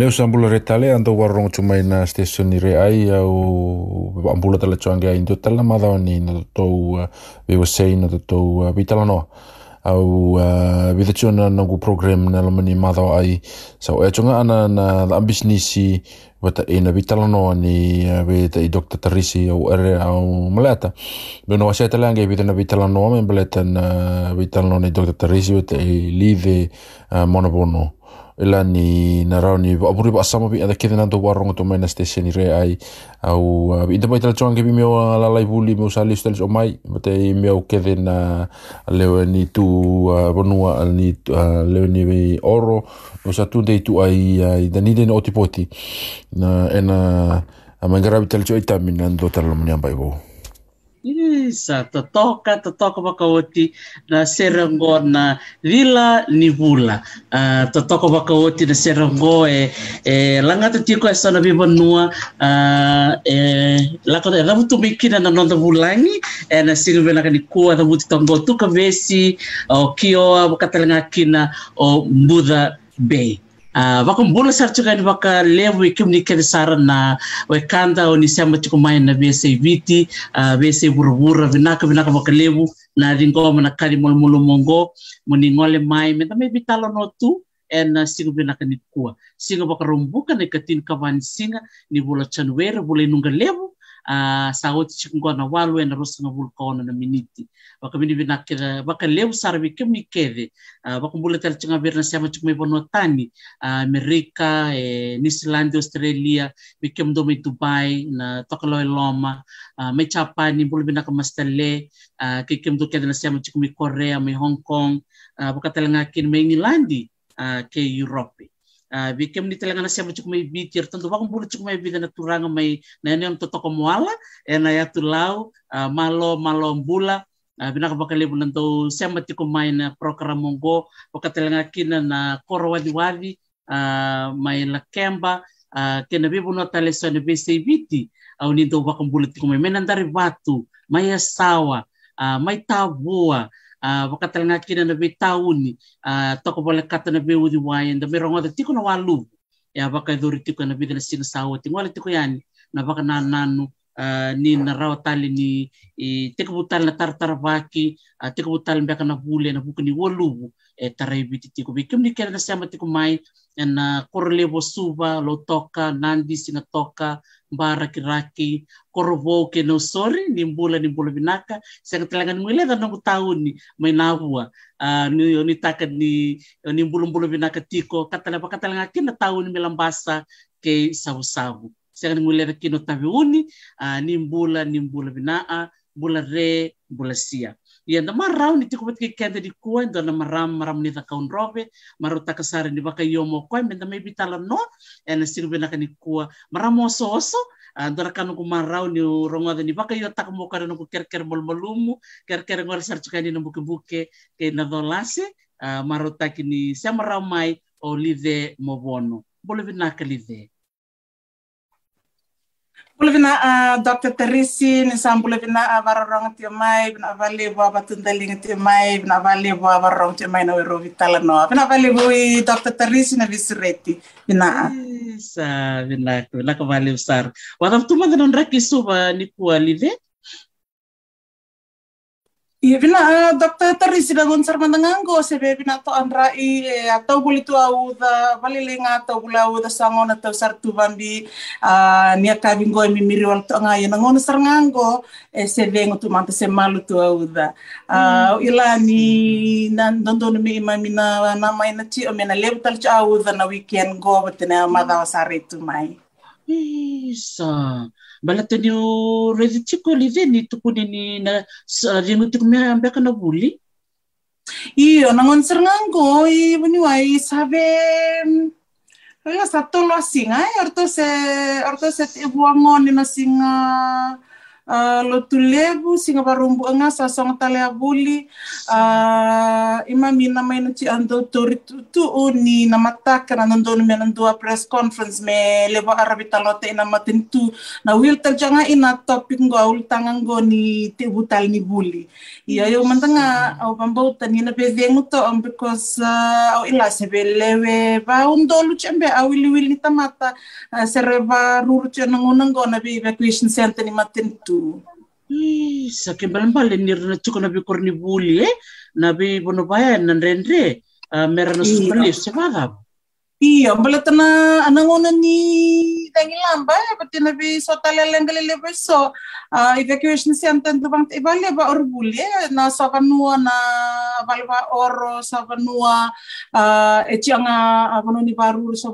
Meu sambula re tale ando warong cuma ina station ni re ai au ambula tala chuange ai ndo tala madao ni na to we were saying na to vitala no au vitha chuna nangu program na lamani madao ai so e chunga ana na ambisnisi wata ina vitala no ni we ta i Dr. Tarisi au ere au maleta me no wasa tala nge vitha na vitala no me maleta na vitala no ni Dr. Tarisi i live monobono ila ni na rau ni apuri ba sama bi ada kena do warong to main station ni ai. Au ida bai tala ke bi meu la lai buli meu sali stel o mai bate meu ke na leo ni tu bonua ni leo ni oro o sa tu de tu ai da ni de no tipoti na ena mangara bi tala choi tamin ando tala mo ni ambai bo kanisa totoka totoka wakawoti na serengo na vila ni vula uh, ah, totoka wakawoti na serengo e, e langata tiko e sana vivanua uh, ah, e lakota e lavu tumikina na nonda vulangi e na sirivena kanikua lavu titongo tuka vesi o kioa wakatalenga kina o mbudha bay. Ah, vaka mbola saritsirainy vaka levo eke amin'ny kelisarana oekanda onisiama tiko maina wc viti wc vuravura vinaka vinaka vaka levo na ringo mana kali moni moningole mai menta mai vitalono tu ena singa vinaka nitkua singa vaka rombuka na ikatin kavani singa ni vula chanuera vula inunga levo uh, sa oti chikungona walu e na rosa nga vulkona na miniti. Waka mini vinakira waka leu sara vike mikeve. Uh, waka mbula tala chinga virna siama chikuma ipono tani. Uh, Amerika e New Zealand Australia vike mdo mai Dubai na tokalo e loma. Mai Japani mbula vinaka mastale. Uh, kike mdo keda na siama chikuma Korea mai Hong Kong. Uh, waka tala ngakin mai Ngilandi uh, ke Europe Uh, bikem ni talaga na siya mo may bitir tanto ba kung bulo chuk may vida na turanga may na yan yung totoko moala e na ya tulaw uh, malo malo bula. Uh, binaka bakalibo nanto siya mati kumay na program pakatalaga kina na koro wadi wadi uh, may lakemba uh, kina bibo no tale so na bisi biti. Au nito ba kung bulo tikumay may nandari batu may asawa uh, may tabua uh, wakatalanga kina na be tauni. Uh, toko bole kata na be udi wayan da merong ada tiko na walu. Ya baka duri tiko na bida na sina sawa tingo ala tiko yani. Na baka na nanu. Uh, ni na rawa tali ni i tiko butal na tartar baki tiko butal mbeka na bule na buku ni e tarai biti tiko bi kim ni kena na sama tiko mai na korlevo suva lo toka nandi singa toka bara kiraki korovo ke no sori ni mbula ni mbula binaka sa katalangan mo ila tanong taon ni may nawua uh, ni ni taka ni ni mbula mbula binaka tiko katala pa katalanga kin na taon ni melambasa ke sabu-sabu sa kan mo ila kino ni mbula ni mbula binaa mbula re mbula sia ia na marau ni tiko batki kende di kuai do na maram maram ni ta kaun robe maru ta ni yomo koi menda mai bitala no e na sirbe na kani kua. Maram oso oso andora kanu ku marau ni rongo ni baka yo tak mo kare no ku ker ker mol molumu ker ker ngor sar chukani no buke ke na dolase maru ta kini mai o live mo bono bole vina ka live Pulvina uh, Dr. Teresi ni sam pulvina uh, varorong ti mai bina vale bo abatundaling ti mai bina vale bo varorong ti mai na wero vitala no bina vale bo i Dr. Teresi na visureti bina sa bina ko na ka vale usar wadam tuma non raki suba ni ku alive Iya bina uh, Dr. Teresi na gonsar mandangango sebe bina to andrai eh, atau buli tu au da valilinga atau bula au da sangon atau sartu bambi uh, nia kabingo mi miri wal to nga yana ngono sarngango sebe ngotu manta se malu tu au da uh, mm. ila ni nan dondo mi ima mina na mai na ti o mena lebu tal cha au da na weekend go batena madha wasare tu mai Isa. Balata ni o redi tiko li veni tukuni ni na ringu tiko mea ambeka na buli. Iyo, nangon sernganggo, i buni wai sabe Kaya sa tolo singa, na uh, lo tulebu singa barumbu nga sa song tale abuli. Uh, ima mina mai na ci ando tori tu, ni na mataka na nando me nando press conference me lebo arabi talote ina matin tu. Na wil tel janga ina topic ngo aul tangang go ni te butal ni buli. Iya yo mantanga au bambau tani na be vengu to um, because uh, au ila se lewe ba undolu chembe au ili wil ni tamata. Uh, sereba ruru chena ngonango na be evacuation center ni matin tu sa ke balambale ni na chuko na bi korni buli eh? Na bi bono baya na rendre uh, mera na sumali se vada Iya, bala tana anangona ni dangi lamba ya pati na bi so taleleng galile so uh, evacuation center tu bang ibale ba? Orbuli na sa kanua na balba oro sa kanua uh, e chianga abono ni baru sa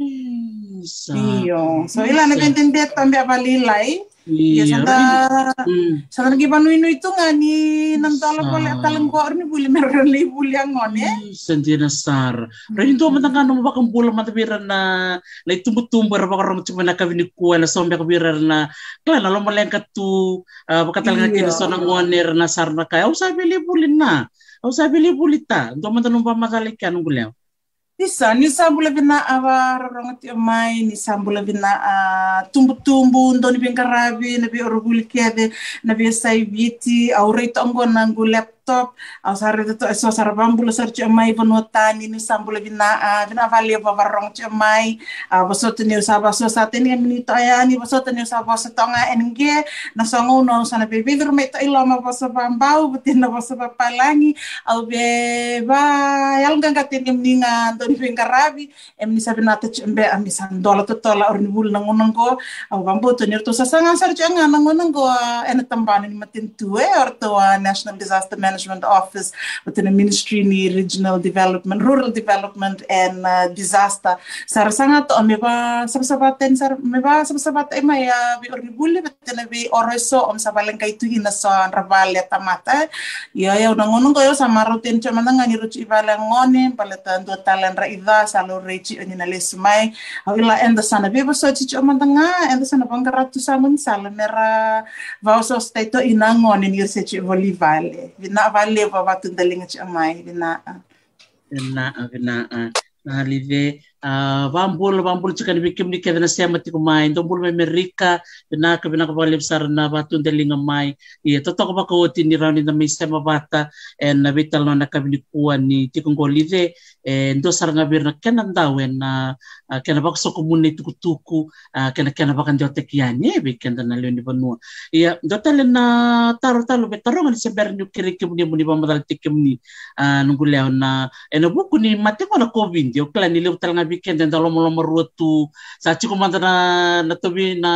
kanua bali lotu io wili wili lebu sara na bi evacuation center tu bang ta ira orni buli Iyo, so ila na bentende tambe abali lai Iya, sada sada nagi panu inu itu ngani nam tala boleh talang ko ni buli meron li buli angon eh. Sanjina sar. Rin to matang kanu bakang bulan mata bira na na tumbu tumbu ra bakang cuma na kavini kuwa na sombe ka bira na kala na lo maleng katu baka talang kini so nang ngoner na sar na kaya. Au sabi li buli na. Au sabi li buli ta. Do mata numpa matalik ka nung gulyaw. Isa, ni sambula vina ava rorongati mai, ni sambula vina uh, tumbu-tumbu, ndo ni bingkarabi, na bi oruguli kede, na bi saibiti, au reito ango nangu laptop, laptop au sare to so sar bambula sar ci mai bono tani ni sambula bina a bina vali ba varong ci mai a boso teni sa ba so sa teni ni to ya teni sa ba so tonga enge na no sana be be me to ilo ma boso bambau betin na boso ba palangi au be ba yal ganga teni ni nga don fi ngarabi. Em ni to ci dola to tola or ni bul na au bambu to ni to sa sanga sar ci nga na ngonongo ena tambani ni matin tuwe or to National Disaster Management Office within the Ministry ni Regional Development, Rural Development and uh, Disaster. Sar sangat o meba sabasabaten sar meba sabasabat ay may uh, bi oribuli within bi oroso om sa baleng kay tuhin na sa rabal ya tamata. Ya ya unang ko yo sa marutin cha mananga ni ruchi ibalang ngone palatan do talan ra ida sa lo rechi oni na lesmay. Awila enda sana beba so chi cha mandanga enda sana bangkaratu sangun sala mera vauso stato inangon ni se chi voli vale vina vale va va tundalinga chi mai vina live vambul vambul chikan bikim ni kevena sema tiku mai. Bul mai merika bina ka bina ka bale besar na batu ndelinga mai. Ia toto ka baka oti ni raundi na sema bata e na vital na kabini kuwa ni tiku ngolive e ndo saranga birna kena ndawe na kena baka soko mune tuku tuku kena kena baka ndio te kiani bi kenda na leo ni banua. Ndo tale na taro talo be taronga ni seber ni kiri kimuni muni pamadal tikimni nungu leo na e na buku ni matiko na covid yo kala ni leo talanga weekend dan lomo lomo ruatu sa chiku manda na na tobi na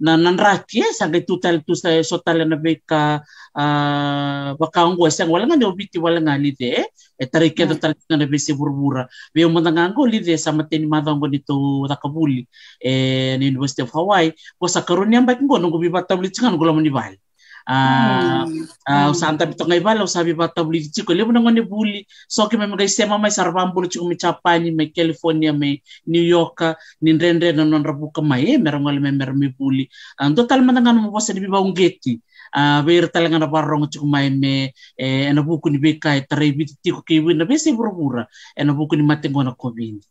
na nanraki sa gay tutal tu sa sotal na beka uh, baka ang wasa wala nga obiti wala nga lide e tari ke tal na besi burbura be mo nga ngo lide sa mateni madang bo dito takabuli e ni University of Hawaii. Ko sa karon yang baik ngo nunggu bibata buli tsingan gulo mo ni bal uh, uh, santa bito ngai bala usabi bata buli chiko. Lebo na ngone buli so ke memang guys sema mai sarvam bulu chiko mi chapani mai California mai New York ni rendre na non rabu ka mai. Merong ngale mer mi buli. Ang total man ngano mo bosa di baung geti uh, ber talanga na barong chiko mai me eh, na buku ni bekai tare biti tiko ke wina. Bese burubura eh, na buku ni matengo na covid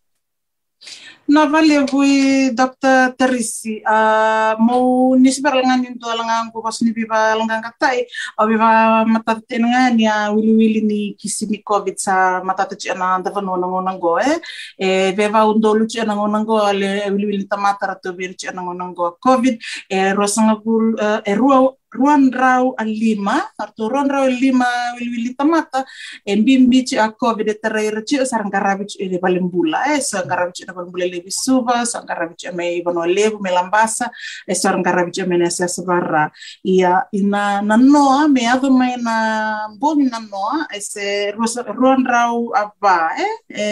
na vale vui Dr. Teresi uh, mau nisbar langan yung dua langan ko pas ni biba langan katai o biba matatin nga niya wili wili ni kisi ni covid sa matatachi ana dafa no nang nang go eh e beba undo luchi ana nang go ale wili wili tamata rato bir ana nang go covid e rosanga gul uh, e ruwa ruan rau a lima, arto ruan rau a lima wili-wili tamata, e bimbi ci a covid e terreira ci sarang karabi ci e balembula, e sarang karabi ci e balembula lebi suba, sarang karabi ci me ibano lebu, me lambasa, e sarang karabi ci me nesa sebarra. Ia ina na noa, me ado mai na boni na noa, e se ruan rau a ba, e, e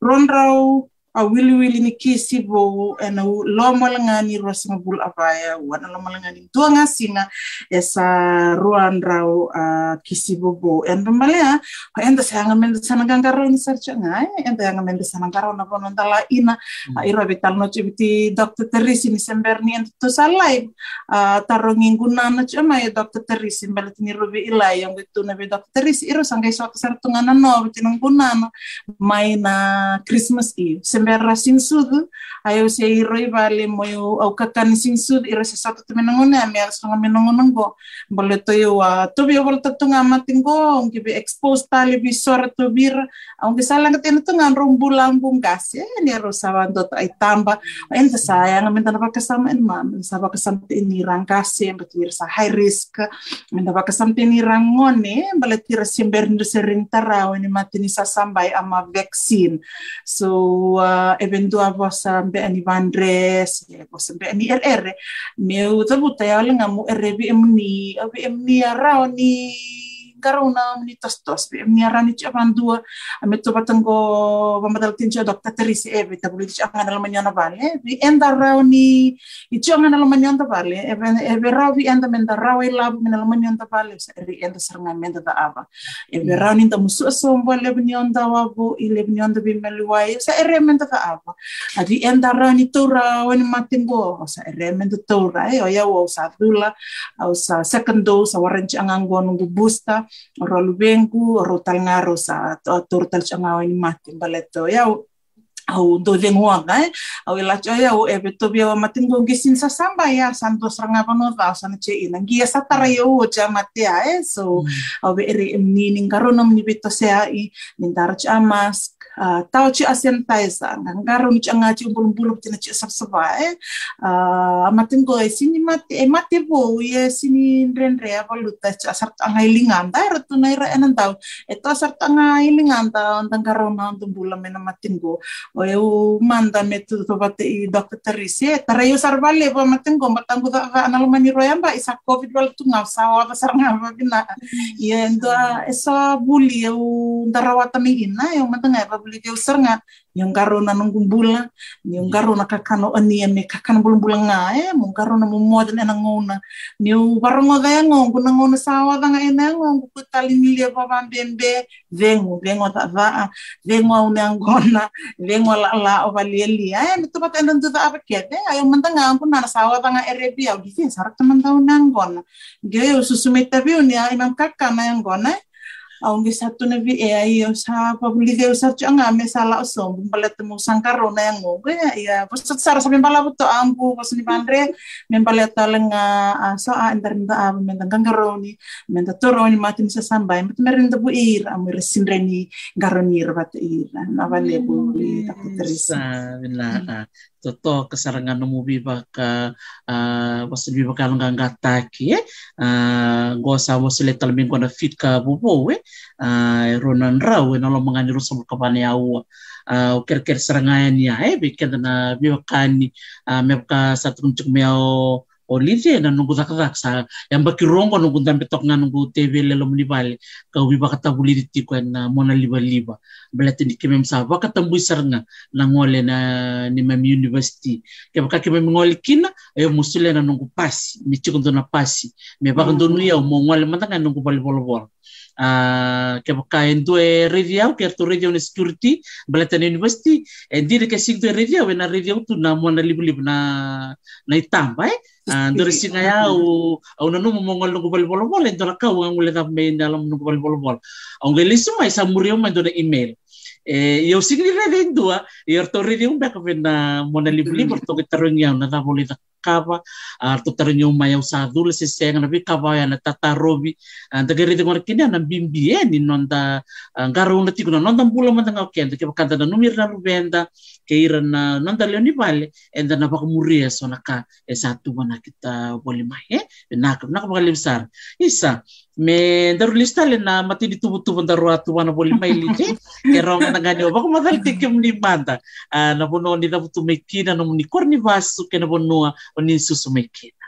ruan rau a wili wili ni kisi bo ena loma langa ni bul avaya wana loma langa ni tuanga singa esa ruan rau a kisi bo bo en pembalea ha enda sayanga menda sana gangaro ni sarcha ngai enda yang menda sana gangaro na bono ndala ina. A iro vital no chibiti dr terisi ni sember ni enta to salai a taro nginguna na chama ya dr terisi mbalet ni robi ilai yang betu na be dr terisi iro sangai so sartungana no bitinang kunana mai na christmas eve sembera sinsudu ayo se iroi vale moyo au kakan sinsudu ira se satu temenangone ame al sanga menangonang go bole to yo wa to bi bol to tunga matingo ongi bi expose tali bi sora to bir ongi salang katena to ngan rumbulang bungkas ya ni ai tamba enta sayang men tana pakasama en mam sa pakasam ini rangkase betir sa high risk men tana pakasam ini rangone bale tira sember ndu sering tarau ni matini sa sambai ama vaksin so uh, eventua vosa mbea ba ni van res, vosa mbea ni er erre. Me utabuta ya wale ngamu erre vi emni, emni ya ni... Arawani... karuna ni tos tos be emni arani ci avandua ame to batango bamadal tinja dokta terisi e be tabuli ci anga dal manyana vale bi enda rao ni i ci anga dal manyana vale e e rao bi enda menda rao e labu mena dal manyana vale ri enda saranga menda da ava. E be rao ni da musu so mbole onda wabu i onda bi meluai sa ere menda da ava. Adi enda rao ni tura wani matingo sa ere menda tura e o ya wo sa dula au sa second dose sa waranci angango nunggu booster oro lubengu oro talngaro sa tur tal changa wani mati baleto ya au do lengua dai au ila choya au e beto bia wa matin go gisin sa samba ya. Santo sranga pano va sana che ina gia sa tara yo o cha matea e so au be ere ni ning karonom ni beto se ai nin dar cha mas Uh, tau ci asian taisa ngaro ni anga ci umbul umbul tina ci sab saba e uh, matin go e sini mate e mate bo ye sini renre apa luta ci asar anga ilingan da ratu na ira enan tau e to asar anga ilingan ta ontang karo na ontung bula mena matin go o e u manda me tu to bate i dokter terisi tara yo sar vale pa matin go matang go da analo mani royamba isa covid wal tu ngau sawa pa sar ngau bina ye ndo esa buli u ndarawata mi ina yo matang e buli ke usarnga yung karo na nung gumbula yung karo na kakano ani me kakano bulung nga eh mung karo na mumoda na ngona ni barongo da ngong kuna ngona sawa da nga ina ngong ku tali milia pa bembe vengo vengo ta va vengo una ngona vengo la la o valieli eh mi to pata ndu da apa kete ayo mantanga ku na sawa da nga erebi au difin sarak teman tahu ngona ge susumeta bi unia imam kakana ngona au ngi satu na vi e ai o sa pabuli de sa changa me sala o som bala temu sangkaro na yang ngo ya pos sara sa bala buto ampu pos ni bandre men bala talenga so a nda a men gangaro ni men toro ni matin sa sambay mat merin da bu ir am resinre ni garoni rat ir. Na vale bu ta terisa bila toto kasarangan no mubi baka uh, was bi baka nga ngata ki uh, go sa was le talmin ko na fit ka bubo we. Uh, ronan raw we no lo mga ni rusam ka bani awa uh, ker ker sarangan ya eh bi na bi baka ni me meo Olivia na nunggu tak tak sa yang baki rongo nunggu dampe tok nga nunggu TV lelo bali ka ubi baka tabuli di tiko na mona liba liba. Belati di kemem sa baka tambu sar nga na ngole na ni mem university. Ke baka kemem ngole kina ayo musule na nunggu pasi mi chiko na pasi. Me baka mm. donu ya mo ngole mantanga nunggu bali bolo bolo uh, ke baka endo e review ke to review na security belati na university e dire ke sigdo review na review tu na mona liba liba na na itamba eh Andor singa ya au au nanu mongol nunggu bal bol bol ang ulit na main dalam nunggu bal bol bol. Ang gelis mo isa murio man do email. Eh, eu sigli na din dua, eu to rin yung back na mo na libli por to kitarong yaw na ta kava, ar to tarong yung mayaw sa dul si senga na bi kava ya na tatarobi. Ang tagari din mo kina na bimbien ni nonda ngaro na tiko na nonda bulo man nga okente ke kanta na numir na rubenda keira na nonda leoni vale na pakamuria so naka e satu mana kita boleh mai eh nak nak bakal isa me daru listale na mati di tubu tubu daru atu wana boli mai lije kera na ngani oba ko madal tike mni manda na bono ni na butu mekina no ni korni vasu ke na bono oni susu mekina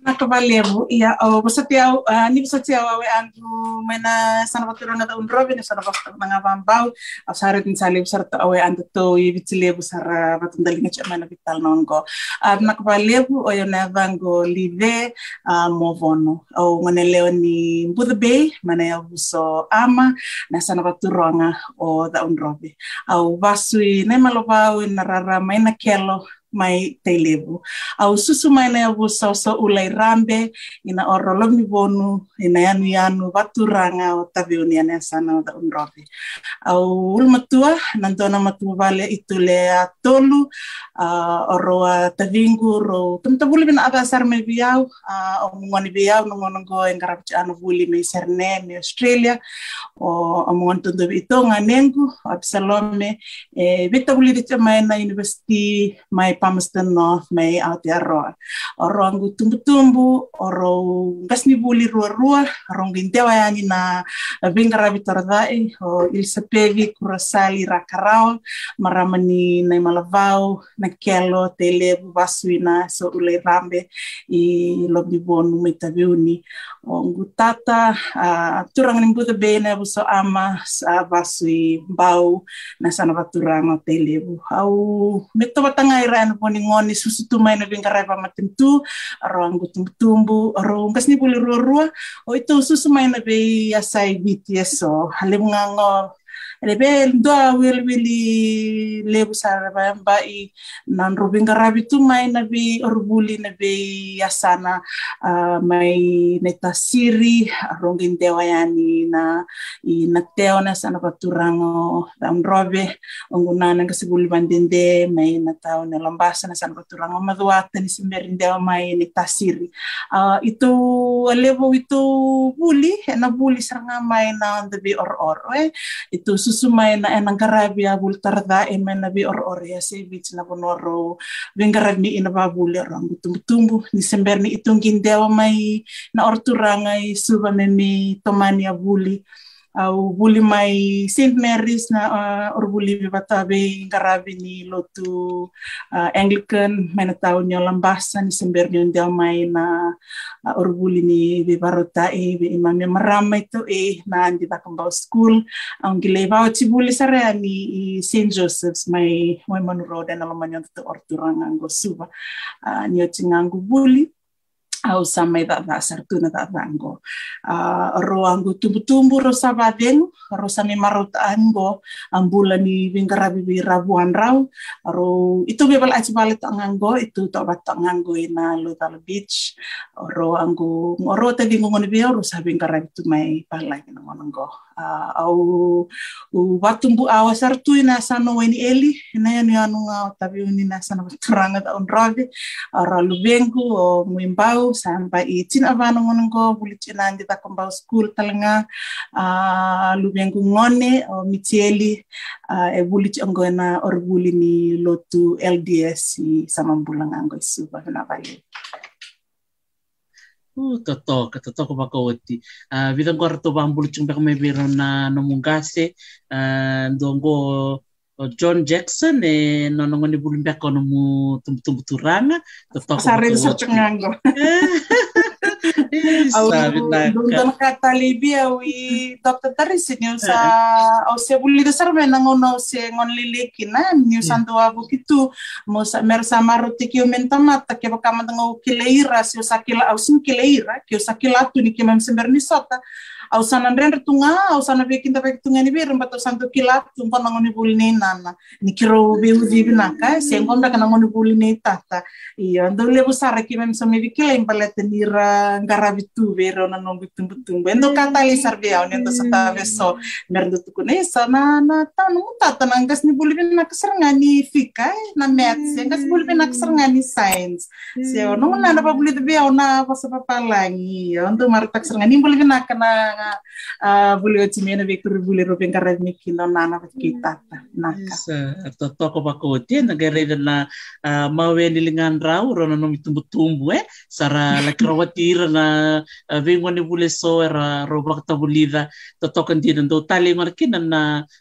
nakabalimu iya o basatia uh, ni basatia wawe andu mena sana baturo na taun robin sana bakta nga bambau au sare tin salib sarta awe andu to i bitile bu sara batun dalinga chama na vital nongo uh, nakabalimu o yo na vango live uh, movono au ngane leo ni Buddha Bay mana ya buso ama na sana baturo nga o taun robi au vasui ne malopau na rara maina kelo mai te levu. Au susu mai na avu sau rambe ina oro lomi bonu ina yanu yanu waturanga o tavi uniane sana o da unrobi. Au ulmatua nantona matua vale itu le a tolu uh, oro a tavingu ro tumta buli bina me biau uh, o mungani biau no ngono go engarap anu buli me serne me Australia o amongan tundu ito nga nengu absalome e bita buli di mai na university mai North mai Aotearoa. O roangu tumbu-tumbu, o ro gasni buli rua-rua, rong gintewa yani na vingara vitoradai, o Ilsa Pevi, Kurasali, Rakarao, maramani na malavau, na kelo, tele, vasuina, so ule rambe, i lobni bonu mai taviuni. O ngutata, uh, turang ni buta bene, buso ama, sa vasui bau, na sana vaturang o tele. Au, meto batanga iran ano po ni ngoni susu tumay na bing karay pamatim tu aro ang gutum tumbu aro kas ni puli rua rua. O ito susu may na be asay BTS so halim nga Lebe doa wil wili lebu sara ba ba i nan rubin garabi tu mai na bi orbuli na bi yasana uh, mai neta siri rongin dewa yani na i na teo na sana paturango dam robe onguna na kasibuli bandende mai na tao na lambasa na sana paturango maduata ni simberin dewa mai neta siri. Uh, itu lebu itu buli na buli saranga mai na debi or or eh itu susumay na enang karabi abul tarda emen na bi or or ya se bich na bonoro vengarab ni ina babuli orang tumbu tumbu ni sember ni itong gindewa may na orturangay suba me mi tomani abuli au buli mai St. Mary's na uh, or buli batabe garabi ni lotu uh, Anglican may na tao niyo lambasa ni sember niyo dia mai na uh, or buli ni bibarota e bi imam maramay to e na andi ta school ang gileba ti buli sare ni St. Joseph's may may manuro na laman to orturang ang suba uh, niyo tingangu buli au samai da da sartuna da dango uh, ro ango tumbu ro sabadeng ro sami marot ango ambula ni bingarabi bi rabuan raw ro itu bebal aci balit ango itu to bat ango ina lo tal beach. Ro ango ro ta bingo ngoni bi ro sabi ngarabi tu mai palai na ngongo au u watumbu awa sartu ina sano weni eli ina yani anu ngau tapi uni na sana baturanga da unrobe ro lubengu o muimbau sampai i tin avano ngono go buli tina andi ta kombau school talanga uh, lubengu ngone o mitieli uh, e buli ongo na or buli ni lotu LDS i sama bulang anggo isu ba na vale Uh, toto, toto ko bakawati. Uh, ko rato ba ang bulutsong baka may biro na namungase. Uh, doon ko John Jackson eh nono ngoni bulin bako no mu tumbu turanga toto ko sare sa tsangango Dun kata Libya wi. Dr. Taris niyo sa o se buli da sarme nang ono se ngon liliki na niyo santo abu kitu mo sa mer sa maruti kiyo mentamata ke baka mandango kileira si sakila au sim kileira kiyo sakila tu ni kimam semberni sota au sana ren tunga au sana be kinta be tunga ni be rembato santo kilat tumpa nangoni buli ni nana. Ni kiro be uzi binaka se ngomba kana ngoni buli ni tata. Iya ndo le busara ki mem somi bikila impalete nira ngarabitu vero na no bitum bitum endo kata li sarbe au ndo sata beso merdo tukune sana na tanu tata nangas ni buli bin nakasarngani fika na maths ngas buli bin nakasarngani science. Se ono na na buli de be na pasa papalangi ndo martak sarngani buli bin nakana uh, buli otimena vektor buli roben karadmi kino nana kita naka to toko bako tie na gereda na uh, mawe nilingan rau rono no mitumbu tumbu eh sara la krawatira na uh, vengo ni bule so era roba ta bulida to toko ndi ndo tali markina na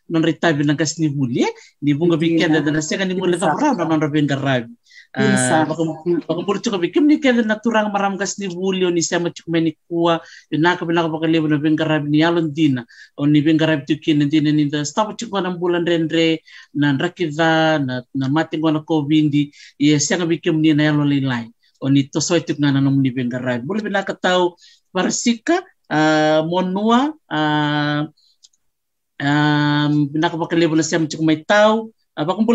non ritabi na gas ni buli eh ni bunga bikenda na sega ni mule rau na roben karabi Pagkumpulot ko bikim ni kaya naturang maramgas ni Julio ni Sema Chukmeni kuwa. Yung nakapinaka pakalibo na bengarabi ni Alon Dina. O ni bengarabi tukin na dina ni da. Stapa bulan renre na rakida na na mating ko na COVID iya siya nga bikim ni na yalo lilay o ni tosoy tuk nga na nung ni bengarabi. Para sika uh, monua uh, um, nakapakalibo na siya may tao Pakumbuli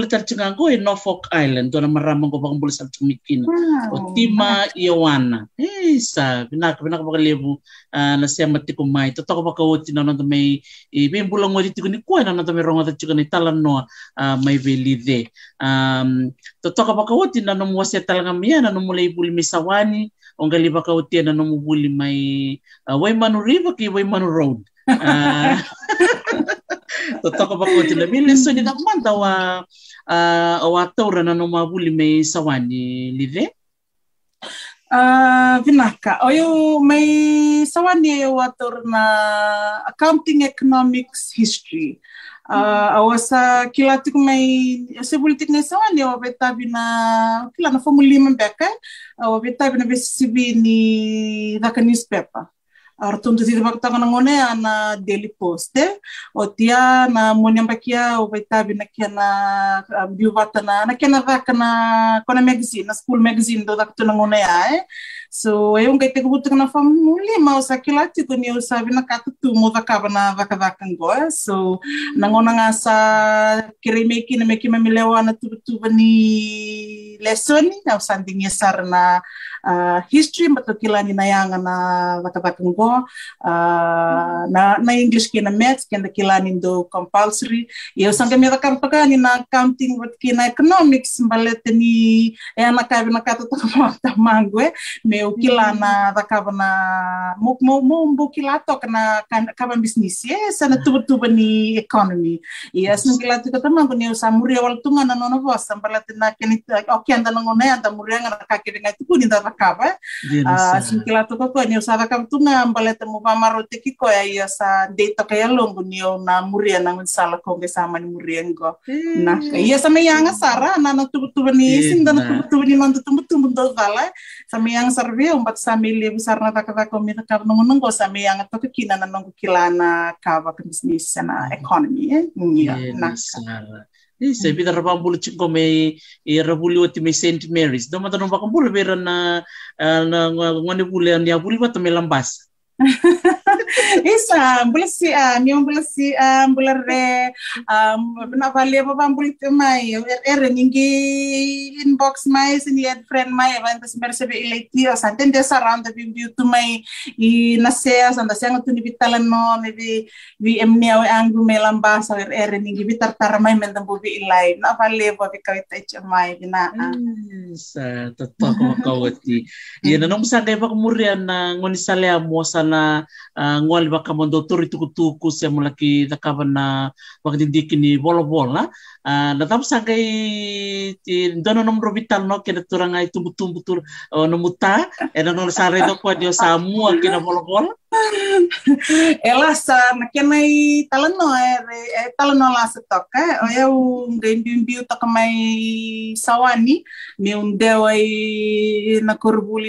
tar ko e Norfolk Island, doon na maramang ko pakumbuli sa Chumikino. O Tima Iwana. Eh, sa, pinaka, pinaka pakalibu uh, na siya matikumay. Totoo pa kawati na nando may, may bulang mo dito ni kuya na nando may ronga at ni talan no uh, may velide. Um, totoo pa kawati na nung wasya talaga miya na nung mulay buli misawani, o gali pa kawati na nung buli may uh, Waymanu River kay Waymanu Road. Uh, totoko ba ko tila bile so ni nakman tawa uh, awatora na no mabuli may sawani live Uh, vinaka. Oyo may sawani wator na accounting economics history. Uh, awasa kila tiku may sebulitik na sawani awa betabi na kila na formuli mbeka awa betabi na besibi ni daka newspaper. Artundu titi bakta kana ngone ana daily post eh? O tia na monya bakia o baitabi na kia na biu bata na na kia na vaka na kona magazine na school magazine do daktu na ngone ya So eu ngai te kubutu na famuli ma usa kilati tu ni usa vina katutu mo vakava na vakavaka ngoa. So nangona nga sa kiri meki na meki mamilewa na tubutuba ni lesoni na usandingi na history matukilani na yanga na vakavaka ngoa. Na, na English kina maths kenda kilani do compulsory. Eu sanga me vakarpakani na accounting wat kina economics mbalete ni e ana kavi na katutu mo tamangu Me o kila na vakava na mo mo mo mo kila toka na kava business ye sana tuba tuba ni economy e as no kila tika tama ko ni usa muria wal tunga na nona vosa pala tina keni o ki anda ngone anda muria ngana ka kiri ngai tuku ni da vakava as no kila toka ko ni usa vakava tunga pala temu pamaro te ki ko ya sa de toka ya longo ni o na muria na ngun sala ko nge sama ni muria ngo na iya sama yanga sara na na tuba tuba ni sinda na tuba tuba ni mandu tumbu tumbu do vala sama yang sarve umpat samili besar na taka taka mi taka nungu nungu sama yang to kina na nungu kilana kava bisnis na economy eh iya na Isa pita rapambulu chiko me i rapuli wati me St. Mary's. Doma tanong bakambulu vera na na ngone bule ni abuli wata me lambas. isa mbula si a mi mbula si a mbula re na vale ba ba mbula te mai er ningi inbox mai sin yet friend mai ba ntas merse be ileti o sa tende saranda bi bi tu mai. I na se sa nda se ngatu ni bitala no me bi bi emni au angu me lamba sa er er ningi bitar tar mai men dambu bi ilai. Na vale ba bi kawita icha mai bina sa tatako kawati ina nong sa kay pa kumurian na ngoni sale mo sana ngol baka mondo turi tuku tuku se mulaki takaban na wakdindiki ni bolo bola na tam sangai dono nom robital no kena turang ai tumbu tumbu tur nomuta. Ena no sare do kwa dio samu kena bolo bola ela sa nakena i talano e talano la se toka o eu ngai bimbiu toka mai sawani mi un deu ai na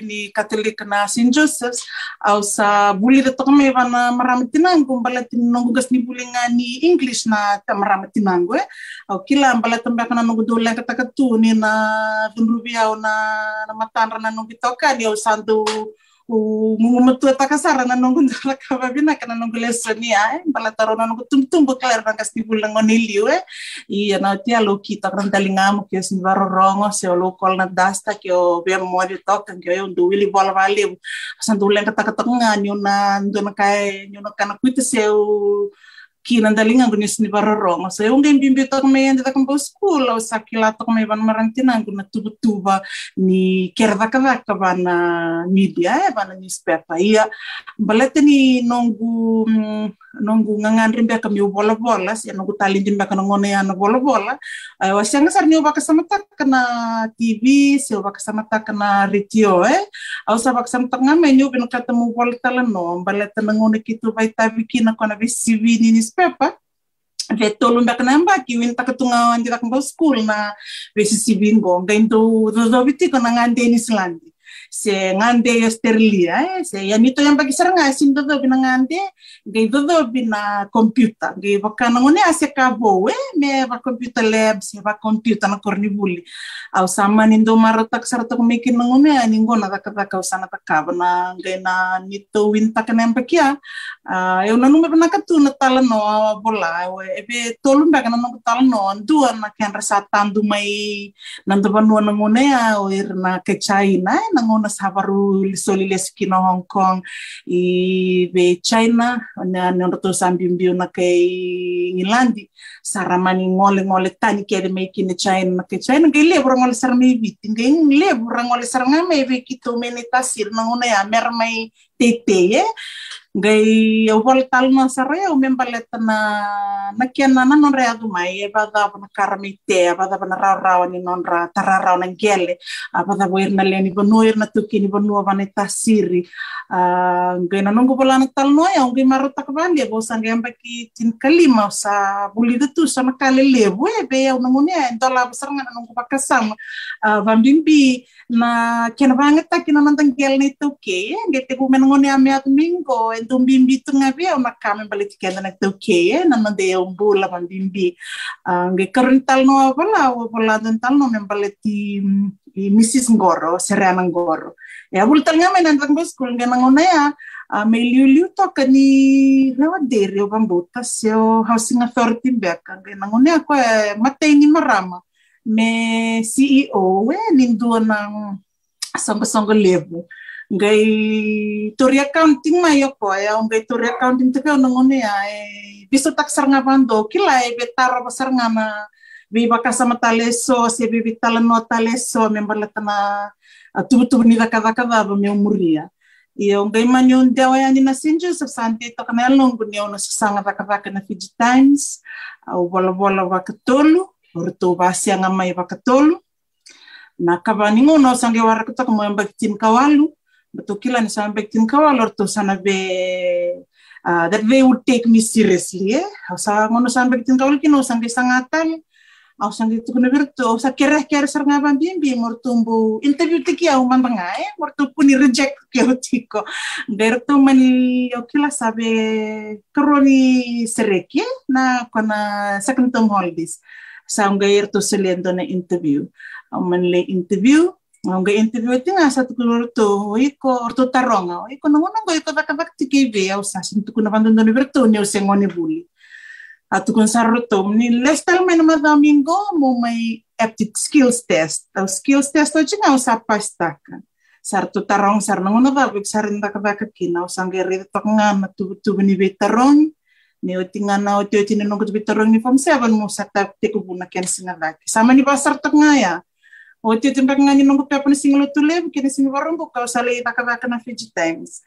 ni katolik na St. Joseph's au sa buli de toka mai vana maramatinangu mbala tinangu gas ni buli nga ni English na ta maramatinangu eh au kila mbala tambah kana nungu dole kata katu ni na dunrubi au na na matanra na nungu toka ni o mumatu ta kasara na nungu ndala kababina kana nungu lesoni ai mbala taro na nungu tumtumbu klar na kasti bulang onilio eh. I na tia lo kita kan talingamu ke sin varo rongo se o na dasta ke o be mo di toka ke o ndu wili bola vale santu len kata kata ngani na kana kina dalinga guni sini barorong so yung game bimbi tok me anda tak mbos school o sakila tok me ban marantina guna tuba tuba ni kerva kava kava na media eh bana newspaper. Iya balete ni nongu nongu ngangan rimbe kami bola bola si nongu talin rimbe kana ngone ya bola bola ay wasyang sar ni samata kana TV si ubaka samata kana radio eh. Au sa baka samata ngame nyu bin katemu bola talano balete ngone kitu vai tabi kina kona bisivi ni newspaper ve tolu mbak namba ki win takatunga andi tak school na vesi sibingo ngainto do do biti kana se ngande sterlia eh? Se ya nito yang bagi seranga sim do bina ngande ngai do do bina computer. Ngai bakana ngone ase kabo eh? Me ba computer lab se ba computer na kornibuli. Au sama nindo marotak sarata kumikin ngone ani ngona ta kata kau sana ta kabana ngai na nito winta kana bakia uh, eu na nume bana katu na tala no bola ebe tolu mbaka na no tala no dua na kan rasa tandu mai nanto banua na ngone a o ir na na ngona savaru lisoli leski na Hong Kong i be China na na to sambimbiu na ke Ngilandi saramani ngole ngole tani ke me ki na China na ke China ke le ngole sar me viti nge le ngole sar ngame be ki to me ni tasir na ngone ya mer mai tete gai eu vol tal na sare eu mem baleta na na kia na na non rea du mai e bada na karami te bada na rau rau ni non ra rau na gele a bada boir na leni bonu ir na tuki ni bonu bana tasiri. A gai na nongo bola na tal eu gai maro tak bali bo sang gai ambaki tin kalima sa buli tu sa na kale levo e. Be eu na ngone en dola besar ngana nongo pakasam a vambimbi na kena banget tak kina nantang gel ni tuki gai te menongone ame at mingo então bimbi tunga via uma kame balik kenda na teu ke na na de um bula man bimbi nge karental no bala o bala dental no men baleti i Mrs. Ngoro, Serena Ngoro. Ya, bultal nga may nandang ba school nga nanguna ya, uh, may liu-liu to ka ni Rewa Dere o Bambutas, yo housing authority back, nga nanguna ako eh, matay marama. Me CEO, eh, nindo ng sangga-sangga level. Ngay turi accounting mayo ko, ay ang ngay turi accounting to ka nanguna ya, biso taksar nga bando, kilay, betara pasar nga na, viva casa mataleso se tala no taleso me balata na tubu tubu ni daka daka dava me umuria e o ngai manyo ndewa yani na sinjo sa santi to kana longo ni ono sanga daka daka na Fiji Times au bola bola wakatolu orto basianga mai wakatolu na kabani ngono sange warakata mo mbaktin kawalu betul kila ni sama mbaktin kawalu orto sana be uh, that they would take me seriously eh sa ngono sama mbaktin kawalu kino sange sangatal au sangi tu kuna virtu sa ser ngaba bimbi mortumbu interview tiki au mambanga eh mortu puni reject ke otiko dertu mani okila sabe kroni sereki na kona second term holidays sa unga irtu selendo na interview manle interview Nga interview nga sa tukulor to, iko, orto taronga, iko nangunang ko, iko baka-baka tiki be, au sa, sinto ko na pandun ni virtu, ni usengoni buli at kung sa rotom ni lestal domingo mo may aptitude skills test. Ang skills test o chinga sa pastakan. Sar tu tarong sar nang una ba big sar nda ka ka kina o sang geri to nga na tu ni betarong ni o tinga na o ti o tinino ko betarong ni form 7 mo sa tap te ko buna ken singa laki. Sama ni pasar to nga ya. O ti o timpa nga ni nung pepa ni singlo tu lev kini sing warong ko ka sali ta ka ka na Fiji Times.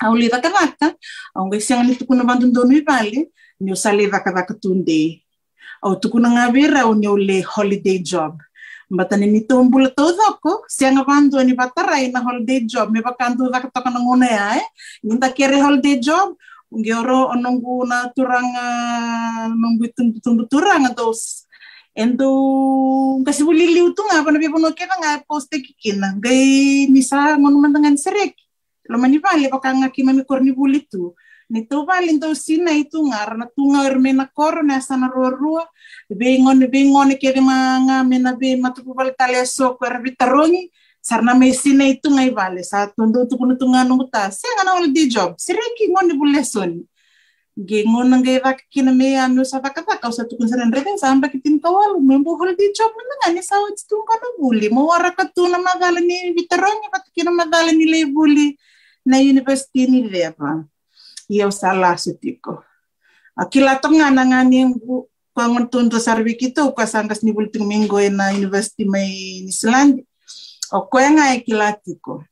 Auli ta ka ka. Ang gisang ni tu kuna bandun donu vale ni o sale vaka vaka tunde. O tukuna nga vera o ni o le holiday job. Mbata ni nito mbula todo ko, siya nga bandu ni bataray na holiday job, may bakandu vaka toka ng una ya eh. Ninta kere holiday job, Ngioro ononggu na turang uh, nonggu tumbu turang atos endo kasi buliliw tu nga panabi puno kena nga poste kikina gay misa ngono mandangan serek. Lo manivali pakanga kimami korni bulitu ni tu valin tu sina itu ngar na tunga ermena kor na sana rua rua. Be ngon be ngon ke manga mena be matu pal taleso ko erbitaroni sarna me sina itu ngai vale sa tundu tu kuno tunga nungu ta se ngana ol di job. Sireki ngon di buleson ge ngon ngai vak kina me anu sa vaka vaka sa tu kun saran reden sa amba kitin kawal membo hol di job na ngani sa wit tu kono buli mo wara ka tu na magala ni bitaroni pat kina magala ni le buli na university ni leva ia salah setiko. Akila tonga na nga ni kwangon tunto sarvi kito kwa sangas ni bulting minggo na university may ni Zealand. O kwa nga e kilatiko.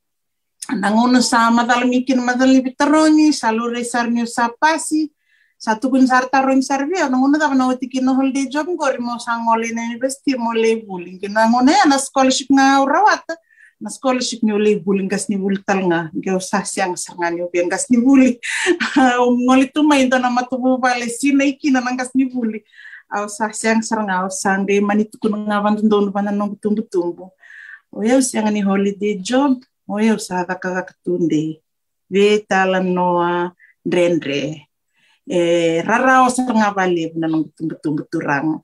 Nangono sa madalamikin madali bitaroni, salure sarnyo sa pasi, sa tukun sarta ron sarvi, nangono ta na utikin no holiday job ngori mo sangole na university mo le buling. Nangono ya na scholarship nga urawata na scholarship ni uli buling gas ni buli tal nga. Gyo sa siyang sangan ni gas ni buli ngoli tu mai na matubu bale sina iki na nang gas ni buli au sa siyang sarang au sangge manitu kun nga bandun don banan nong tumbu. Tumbu o yau siyang ni holiday job o yau sa da ka katunde ve talan noa drenre. Eh rara o sa nga bale na nong tumbu tumbu turang.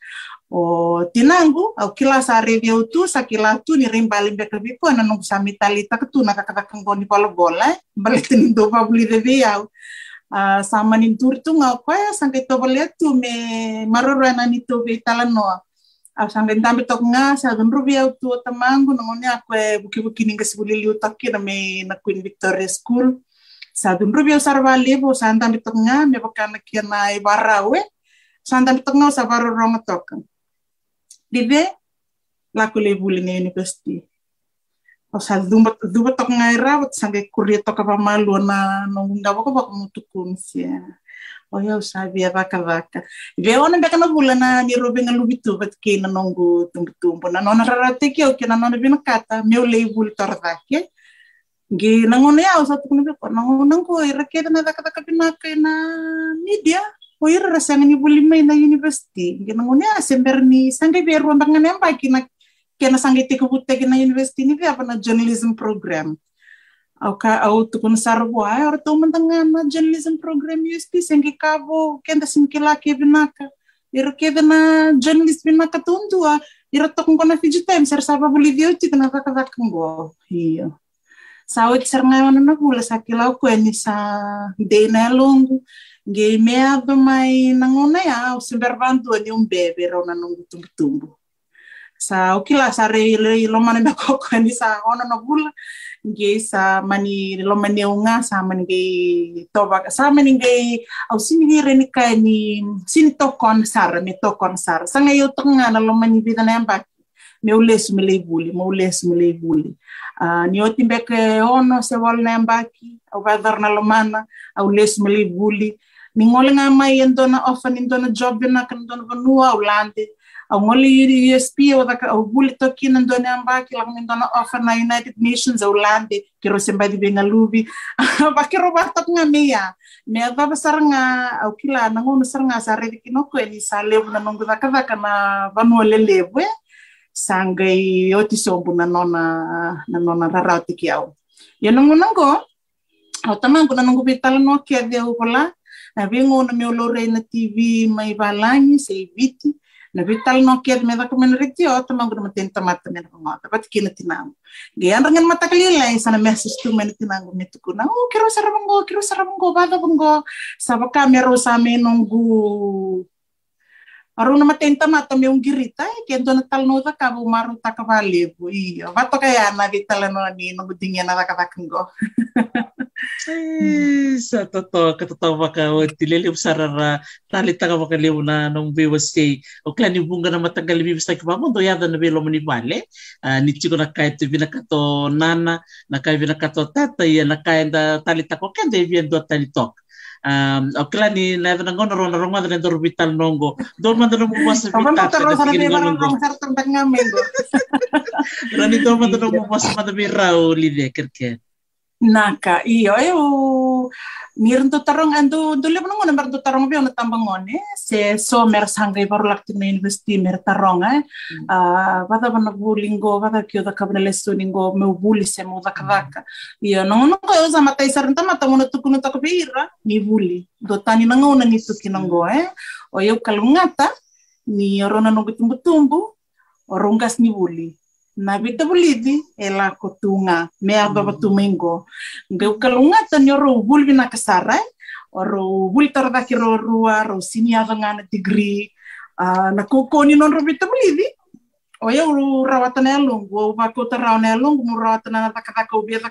O tinangu au kila sa tu sa kila tu ni rimbali be ka bipo na nung sa mitalita ka tu nakakakang ni bola bola balik tin do pa buli review uh, sama ni tur tu nga ko ya sang bale tu me maroro na ni to be talano au sang ndambe to nga sa dun review tu tamangu nung ni ako buki buki ni kasi buli liu takki na me na Queen Victoria School. Sa dun review sarvali bo sa ndambe to nga me bakana kina ibarawe sa ndambe to nga sa baro ronga tokan dibe laku le buli na university. O sa dumba dumba tok ngai rawat sange kuria apa malu na nong ngawa ko bak mutu kunsia. O ya sa bia vaka vaka. Be ona be kana bula na ni robe nga lubitu bat ke na nongu tumbu tumbu na nona rarate ke o ke na nona bina kata meu le buli tor vake. Ge nangone ya sa tu kuna ko nangone ko ira ke na na media o ira rasa ngani buli mai na university gina ngone sember ni sangai be ruang bangan yang pa kina kena sangai te kubute kina university ni apa na journalism program au ka au tu kun sarbo ai or tu mentangan na journalism program USP sangai kabo kenda singkila ke binaka ira ke na journalist binaka tundua ira tok ko na fiji time ser sapa buli dio ti kana ka ka ko iyo sa o ser ngai ona na bula sa kila ko ni sa de na longo nge mea do mai nangona ya o se berbantu ni um bebe rona nungu tumbu tumbu sa o kila sa re lo mana ba ko ni sa ona na bula. Nge sa mani lo mani unga sa mani ge toba sa mani ge au sini ge kai ni sini tokon sar me tokon sar. Sa ngai yo tonga na lo mani vida na amba me o lesu me leibuli me o lesu me leibuli uh, ni o timbe ke ono se wal na amba ki au vadar na lo mana au lesu me leibuli ni ngole nga mai endona ofa ni ndona job na kan ndona vanua angole usp ovule tokina ndone ambaki lakini ndona offer na united nations aulande kiro sembadi benga lubi bakiro barta kunga meya. Me adaba saranga au kila nangono saranga saredi kinoko ni salebu na nongo zakava kana vanu lelebwe sangai otisombu na nona na nona rarau tikiao ya nongo nongo otamangu na nongo betala no kia deu kola na vengo na meu lorei tv mai sei viti na vital no kia me da kumena riti o ta mangu ma tenta mata me na ngota pat kina tinangu ge an rangan mata kali lai sana message tu me tinangu me tu kuna o kiro sara bango kiro sara bango bada bango sabaka me ro sa me nongu Aru na matenta mata me un girita e ke dona tal no da kabu maru ta kavale bu i va to kaya na vital no ni no budinga na da kavakango sa toto katatawa ka o tilili usarara tali taga maka liu na nung biwa stay o kla ni bunga na matagal biwa stay kwa mo yada na bilo mani vale ni chiko na kaya tu vina kato nana na kaya vina kato tata ia na kaya da tali tako kende vien do tali tok um o kla ni na na ngono ro na ronga na dor vital nongo dor man dor mo was vital Kapan mo taro sana di barang rong sar tempat ngamen go. rani dor man dor mo was ma da birau lide kerke naka iyo eu mirin mirn to tarong andu dule pun ngon mer to tarong bion tambang ngone eh. se so mer sangre baru lakti na investi mer tarong eh. Mm. Ah vada bana bulingo vada kyo da kabna lesu ningo me buli se mo da kavaka iyo no no ko usa mata isar nta mata mo to kuno to kbira ni buli. Do tani na ngona ni tuki nango eh. O yo kalungata ni orona no tumbu tumbu orungas ni buli. Na vita bulidi e la kotunga me aba batumengo ngeu kalunga tan ro bulbi na kasara oro buli tar da kiro rua ro sini ava ngana degree na koko ni non ro vita bulidi o ia uru rawatan e lungu o ba ko tarau ne lungu mu rawatan na ta kata ko bia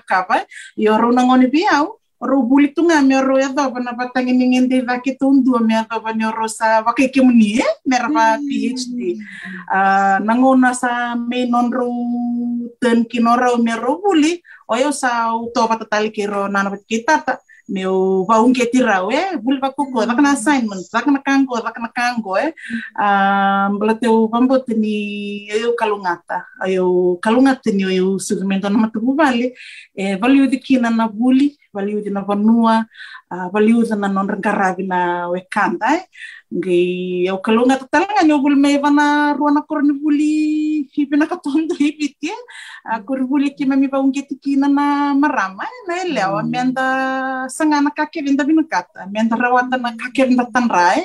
i oro na ngoni biau oro buli tunga me oro ya da bana batangi ningende va ke tundu me da bana oro sa va ke ke muni e me ra PhD uh, nangona sa me non ro ten ki no ro me ro buli o yo sa u to ba tatali ki ro nana ba ki meu vaungetirau e vule vakokoe vakana assignment vakana kangoe vakana kangoe bola teu vambotini eu kalungata eu kalungatini eu segmento na matuvu vale e valiudi kina na vuli valiudi na eh? ah, vanua eh, valiudi na ah, nondragaravi na wekanda e eh? Ngai au kalunga tatalanga nyo bul me vana ruana korni buli hipi na katondo hipi tie a kor buli ki mami ba ungeti kina na marama na ele au menda sanga na kake vinda binukata menda rawata na kake vinda tanrai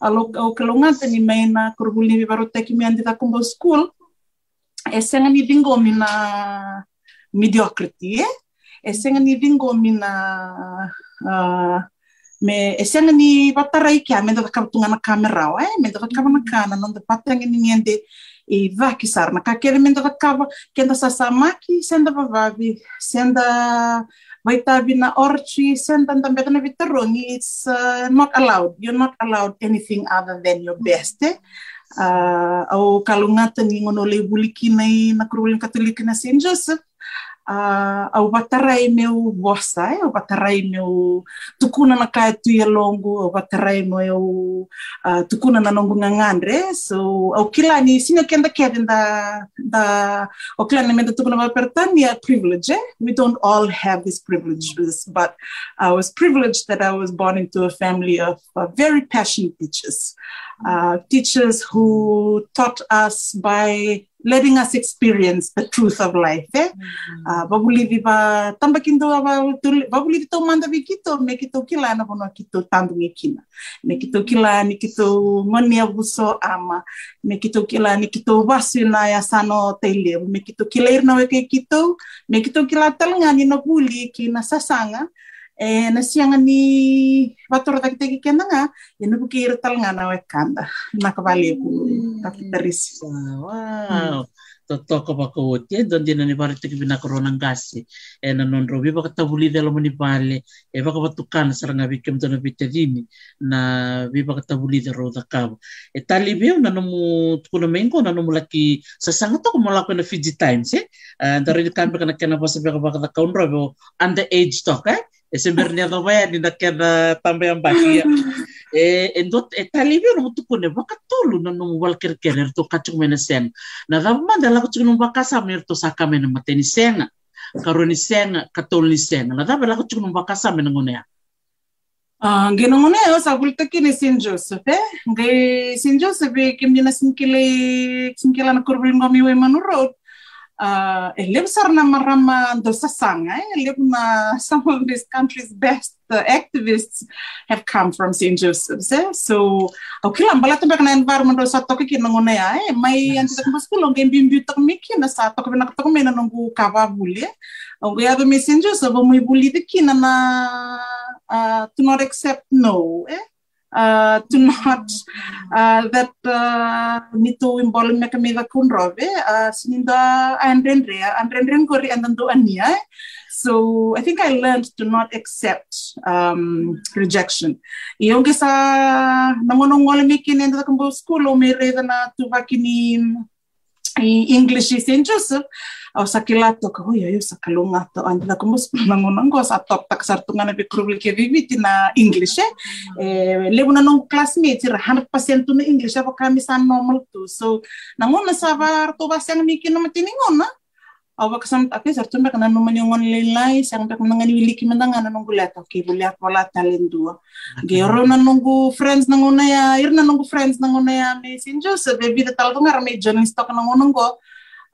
alo au kalunga tani mai na kor buli vi baru teki mi andi ta kumbo school. E senga ni dingo mi na mediocrity e. E senga ni dingo mi na uh, me e senga ni watarai kia me da kapatunga na kamera eh? Me da kapa na kana non da patanga ni niende e vaki sar na ka kere me da kapa kenda sa samaki senda vavavi senda vai tavi na orchi senda da mbeta na vitarongi it's uh, not allowed. You're not allowed anything other than your best eh? Uh, au kalungata ni ngono le buliki nei na kurulin katolika na Saint Joseph watarai meu meu tukuna na watarai meu uh, tukuna na ngangandre. So, kenda da, da, menda tukuna ni privilege, eh? We don't all have these privileges, but I was privileged that I was born into a family of uh, very passionate teachers. Uh, teachers who taught us by letting us experience the truth of life eh? Uh, babuli di ba tamba kinto ba babuli to manda bi kito me kito kila na bono kito tandu me kina. Me kito kila ni kito ngoni abuso ama me kito kila ni kito wasu na ya sano tele me kito kila irna we kito me kito kila ni no buli ki na sasanga e na sianga ni wator tak teki kena nga ina buki ir talnga na we kanda na kabali ku kapitaris wow. Totoko pa ko te don dina ni pare tiki bina korona ngasi. E na non robi ba kata buli delo mani pale. E ba ka tukan saranga bikem to na bitadini na bi ba kata buli de roda kabo. E tali bi na no tukuno mengo na no laki sa sanga to ko malako na Fiji Times eh dari kan ba kana kana pa sa ba ka kaun robo under age talk eh e sebenarnya to ba ni na kana tambe ang bakia e endot e talibio no mutu kone baka tolu na no to kacung mena sen. Na ga manda la kacung no baka sa mer to saka mena mateni senga karoni senga katol ni senga na ga la kacung no baka sa mena ngone Ah, uh, ngeno ngone yo sa bulta kini Saint Joseph eh. Ngai Saint Joseph e kimina sinkile sinkila na kurbul ngomi we manurot uh, eleb sarna marama do sasanga eleb na some of this country's best uh, activists have come from St. Joseph's eh? so okay lang bala tabak na environment sa toki kin ngone ya eh may anti tak mas kulo ngem bimbi tak miki na sa toki na tok mena nungu kava buli ang ya do St. Joseph mo buli de kin na uh, to not accept no eh uh, to not uh, that uh, nito imbol me kami da kun robe. Uh, sininda andrendre andrendre kori andando ania. So i think i learned to not accept um, rejection. Yung sa nangonong wala mi kinin da kumbo school o may reda na tubakini English is St. Joseph au sakilato ka hoya yo sakalunga to mus nangunang ko sa top tak sartungan na bikrubli ke viviti na English eh. Eh lebu na nung classmates ra 100% na English apa kami sa normal to so nangun na sa var to basang mikin na matiningon na awa kasam ake sartu mek na numan yung on lilay sang mek nang wili ki mandanga na nunggu leto ki buli ak wala talendua gero na nunggu friends nang una ya ir na nunggu friends nang una ya me sin Joseph baby da tal tungar me journalist tok nang ununggo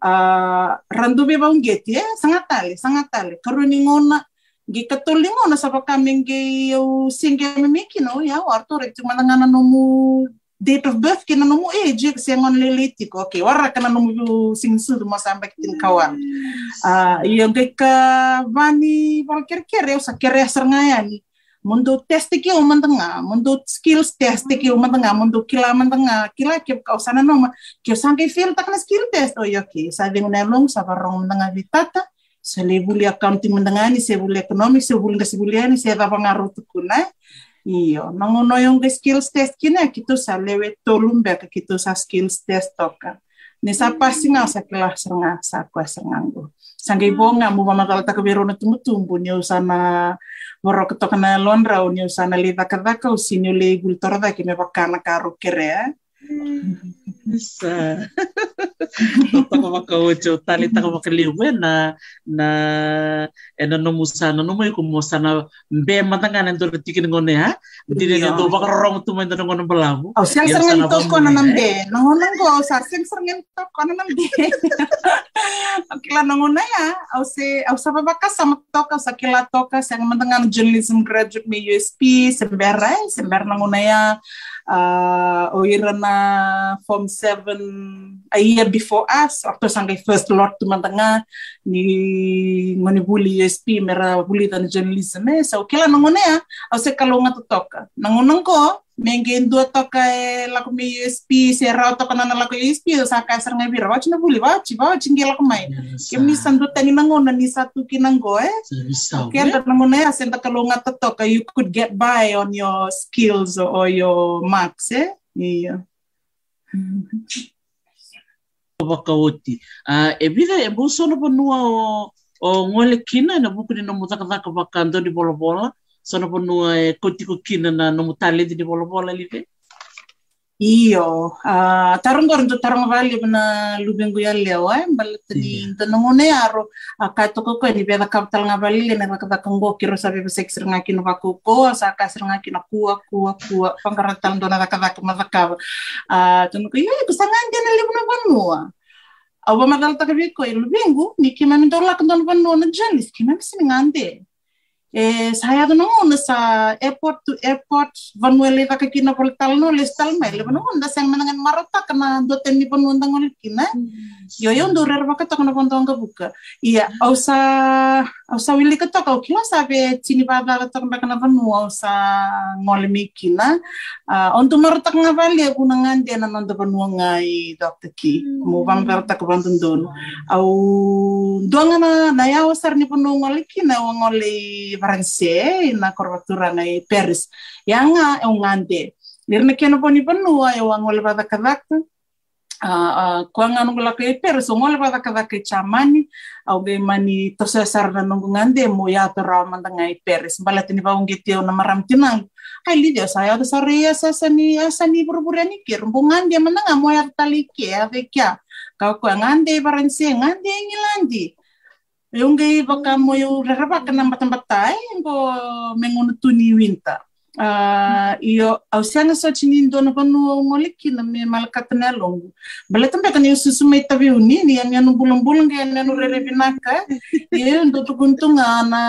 uh, randu be bang geti eh sangat tali sangat tali karuni ngona gi katuli ngona sa kami gi eu singe me miki no ya warto rek cuma nang numu date of birth kina nomu age kasi ngon leliti ko okay wara kana nomu singsu mo sampai kitin kawan. Ah yung kay ka vani wal kere sa kere serngayani mundo test ki o mantanga mundo skills test ki o mantanga mundo kila mantanga kila ki ka usana no ki usan kay fail tak na skill test. O yo ki sa ding na long sa barong mantanga vitata sa lebuli accounting mantanga ni se buli economics se buli se buli ni se da pangaruh tukuna Iyo, nangono yung skills test kina kito sa lewe tolumbe ka kito sa skills test toka. Ni sa pasi nga sa kelas nga sa kwa sanganggo. Sanggay bonga mo mamakal ta kabiro na tumutumbo niyo sana waro ketoka na lonra o niyo sana lida kadaka o sinyo le gultor da kime bakana karo kere. Bisa. Totoo makaucho tali taka makaliwe na na ena no musana no mai kumusa na mbe matanga na ndoro tikin ngone ha. Dile na do bakar rong tu mai ngono belamu. Au siang serngin to ko na nambe. Nangonang ko sa siang serngin to ko na nambe. Akila nangona ya au se au sa babaka sama toka sa kila toka sa matanga journalism graduate me USP semberai sember nangona ya uh, o na form 7 a year before us waktu sangkai first lord tumantanga ni ngoni buli USP mera buli tan journalism eh. So kila ya. Au se kalonga toka nangonang ko menggen dua toka e laku mi USP se rau toka nana laku USP sa ka ser ngai bira wachi na buli wachi wachi ngi laku mai kim ni sandu tani nangona ni satu kinanggo eh. Okay yeah. nangona ya senta kalonga toka you could get by on your skills or your marks eh. Iya. Wakauti uh, e bida e busono panua o o ngole kina na buku ni no mutakataka wakando di bola-bola sono panua e kotiko kina na no mutalenti di bola-bola live iyo uh, tarong goron to tarong vali na lubengu ya leo eh balit di tanongone aro akato ko ko ni beda kapital nga bali le na kata kanggo kiro sabi ba sex nga kino ko ko sa ka sir nga kino kuwa kuwa kuwa pangaratal do na kata ka mazaka uh tuno ko yo ko sangan na libo na banua au ba madal taka viko i lubengu ni ki mami dola kan don van na journalist ki mami sini ngande e saya do nong sa airport to airport vanuele ka kina pol tal no le tal mai le no onda sang manangan marota kana do ten ni pon undang ngol kina. Yo yo ndo rer baka takna pon tonga buka. Iya au sa au sa wili ka toka au kila sabe tini ba ba takna kana vanu au sa ngol mi kina. On tu marota nga vali aku nangan dia nan do vanu ngai dr ki. Mo bam ber tak ban don au donga na na ya sar ni pon ngol kina ngol Faranse na korwatura na i Paris. Yanga e un ande. Nirna kena poni panua e wang ole bada kadaka. Uh, uh, kua ngā nungu laka e pere, so ngole bada i chamani, au ge mani tosa sara na nungu ngande mo ya to rao manda ngai pere. Mbala tini ba ungi teo na maram tinang. Hai lidia sa ya sa rea sa sa ni sa ni buru-buru ni ki rumbu ngande mana nga mo ya tali ki ave kya. Kau kua ngande baranse ngande ngilandi. Yung gay baka mo yung raraba ka ng batang-batay ko mengono tuni winta. Uh, iyo au sianga so chini ndo na panu ngoliki na me malakata na longu. Bala tambe kan yusu sumay tabi uni ni yan yan bulong-bulong yan yan rere binaka iyo ndo tukuntunga na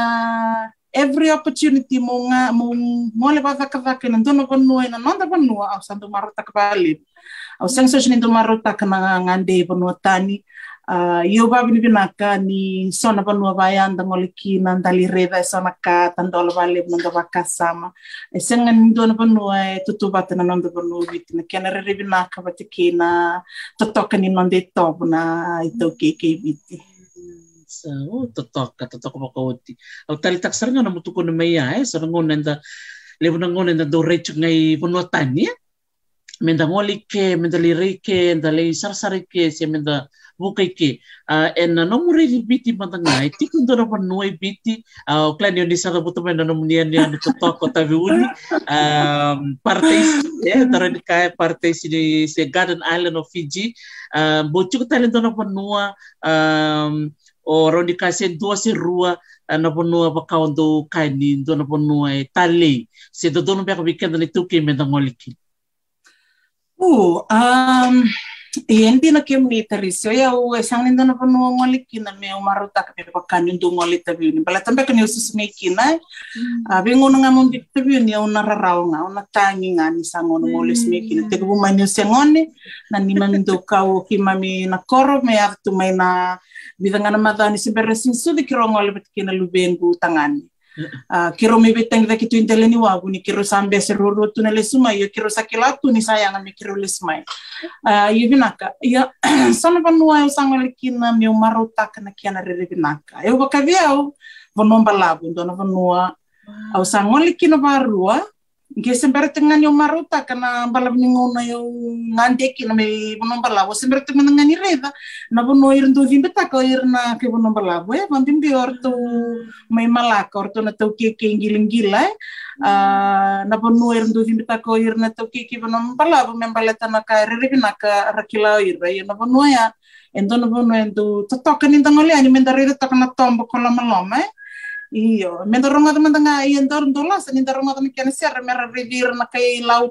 every opportunity mo nga mo mo le ba ka ka na ndo na panu na nonda panu au santo marota ka bali au sianga so chini ndo marota ka na ngande panu tani uh, io babi ni binaka ni sona panua vai anda ngoliki na ndali reda e sona ka tandola vale nanga vaka sama e senga ni dona panua e tutu bata na nonda panua viti na kena re binaka bate ki na totoka ni nonde topu na i tau ke ke viti so totoka totoka maka oti au tali tak saranga na mutuko na mai ai saranga nenda levo na ngone nda do rechu ngai panua tani menda ngoli ke menda lirike menda le sarsari ke se menda bukai ke uh, e na nomu rei biti matanga e tiku ndora pa noi biti uh, klani oni sara puto me na nomu nia nia no toko tavi uni um, parte yeah, tara ni kai parte si ni se Garden Island of Fiji uh, bochu ko talen dona pa nua um, o rondi ka se dua se rua na ponua pa kaunto kai ni dona pa nua e tale. Se do dono pe ka weekend ni da ngoliki. Uh, um, Ienti na kim ni tarisyo ya u sang ninda na panu ngoli kina me umaruta ka pe pakan ndu ngoli tabi ni bala tambe kan yusus me kina abi ngono nga mum bit tabi ni una rarau nga una tangi nga ni sang ngono ngoli me kina te ku mani sengone na ni man ndo kau ki mami na koro me artu mai na bidanga na madani si beresin su di kiro ngoli bet kina lubengu tangani Uh, kiro mi betang da kitu intele ni wabu ni kiro sambe se roro tu na lesuma yo kiro sakilatu ni sayang mi kiro lesmai uh, yo binaka yo sana panua yo sanga lekina mi maruta kana kiana rere binaka. Yo bakavia yo vonomba labu ndona vanua. Au sanga lekina varua Nge sembere tengan yung maruta kana balab ni ngona yung ngandeki na may bunong balawo sembere tengan nga ni reda na buno ir ndo vimbeta ko ir na ke bunong balawo eh. Bandim bi orto may malaka orto na tau ke ke giling gila uh, na buno ir ndo vimbeta ko ir na tau ke ke balawo men baleta na ka rere na ka rakila ir ya na buno ya endo na buno endo totoka ni tangole ani men darere takana tombo kola maloma eh Iyo, menda ronga de menda ngai endor ndola sa ninda ronga de kene ser mera revir na kai lau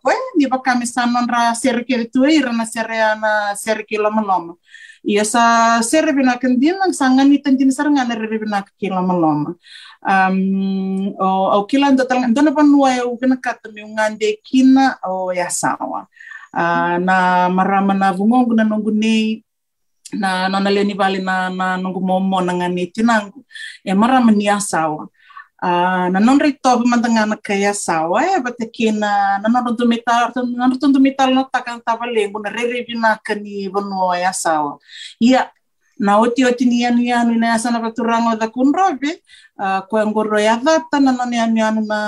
we, ni ba kami sanon ra ser tu ira na ser na ser ke lama lama. Iya sa ser bina kendin lang sangan ni tandin ser ngana revina ke lama lama. Um, o kila ndo ndo na e u kata mi kina o ya sawa. Uh, na marama na vungongu na nongu nei na nona leni vale na na nungu momo na ngani tinangu e mara mani asawa. Uh, na non rito pemantanga na kaya asawa e bate kina na non rundu mital na rundu mital na takang tavalengu na rere bina kani bono e asawa. Ia na oti oti ni anu anu na asa na paturango da kunrobe uh, ko ngoro ya data na nani anu anu na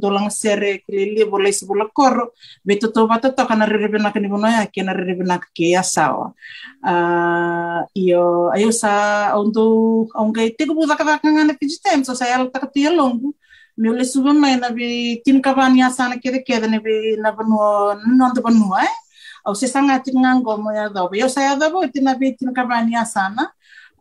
dolang sere kilili boleh sebula koro beto to bata to kana rere bina kani bono ya kena rere bina ke asawa uh, iyo ayo sa untuk ongai tigo buda ka kanga na pijitem so sa yal taka longu. Me ole suba mai na bi tin ka bani asana kede kede ne bi na banu non eh au se sanga tinga ngomo ya do yo ya do tina bi tin ka bani asana.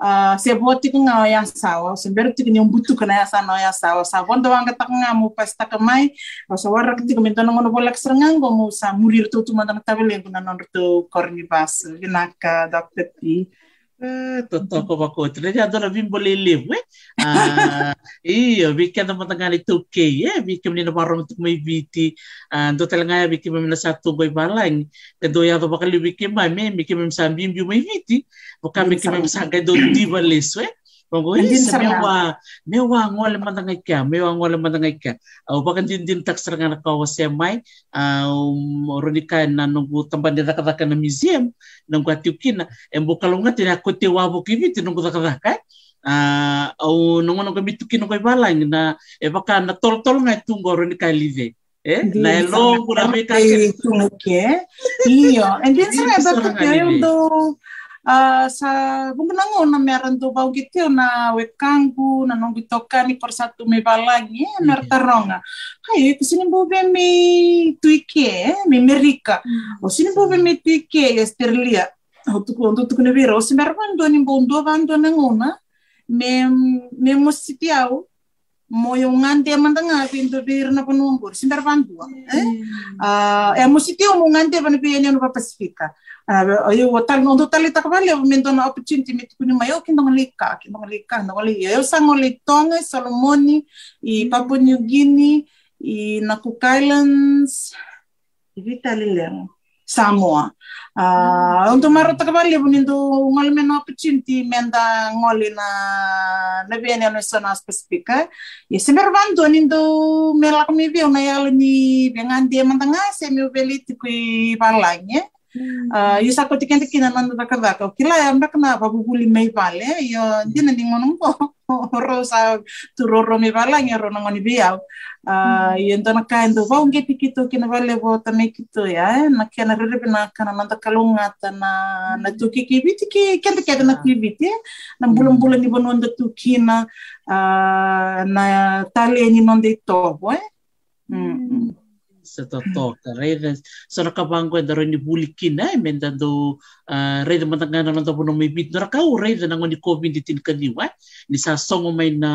Uh, se boti ko nga ya sawa se beru tiki ni umbutu kana ya sana ya sawa sa bondo wanga tak nga mu pesta kamai sa warak tiki minto ngono bolak serengang mu sa murir tu tu mandang tabele ko nanon tu korni bas ginaka dokter ti totoko pakote le adora bimbo ah iyo bika na matangani tuke ye bika menina marong tu mai biti ah do telanga bika menina satu goi balang ke do ya do bakali bika mai me bika menina sambim bi mai biti bukan bika menina sagai do di baleswe Kongo isa mewa mewa ngole mandangai ka mewa ngole mandangai ka au bakan din din tak serangan ka wase mai. Au ronika na nunggu tempat dia kata na museum nunggu atiukina embo kalunga tina kote wabo kibiti nunggu kata ka au nunggu nunggu bituki nunggu balang na e baka na tol tol ngai tunggu ronika live eh na elo pura me ka ke iyo. And then sa ba do Uh, sa bunganango na meron do bau gitu na wekangu na nong bitoka ni por satu me balangi mm -hmm. mer taronga hai ku sini tuike mi merika? O sini bo be mi tuike esterlia? O tu ko tu ne vero si mer bando ni bondo bando na ngona me me mositiau mo yung ngante mandanga pinto bir na panumbur si mer bando eh? Uh, e mositiau mo ngante pa na piyan no pasifika Uh, eu tal no do tal tak vale o mendo na opportunity mit kuni mayo kin dong lika kin dong lika no wali eu sango le tonga Solomoni i Papua New Guinea i na Cook Islands i Vitalileng Samoa. Uh, untuk maro tak vale o mendo ngol men opportunity menda ngoli na na viene no sona spesifika e se mervando nindo melak mi viu na yalo ni bengan dia mantanga se mi velit kui balanya Uh, yo sako te kente kina nanda da kardaka. Kila ya mbaka na babubuli mei vale. Yo dina di ngono mpo. Ro sa tu roro me vala nge ro ngoni biau. Uh, yo ndo na ka ndo va unge tikito kina vale vo ta me kito ya. Na kena rere na kana nanda kalunga ta na na tu ki ki kente kente na ki biti. Na bulan ni bono nda tu kina uh, na tali ni nonde tobo eh. Sa totoka reda sa nakabango da rin ni bulikin ay menda do reda matangana ng tapo ng may bit na rakao reda nang ni covid ditin kaniwa ni sa may na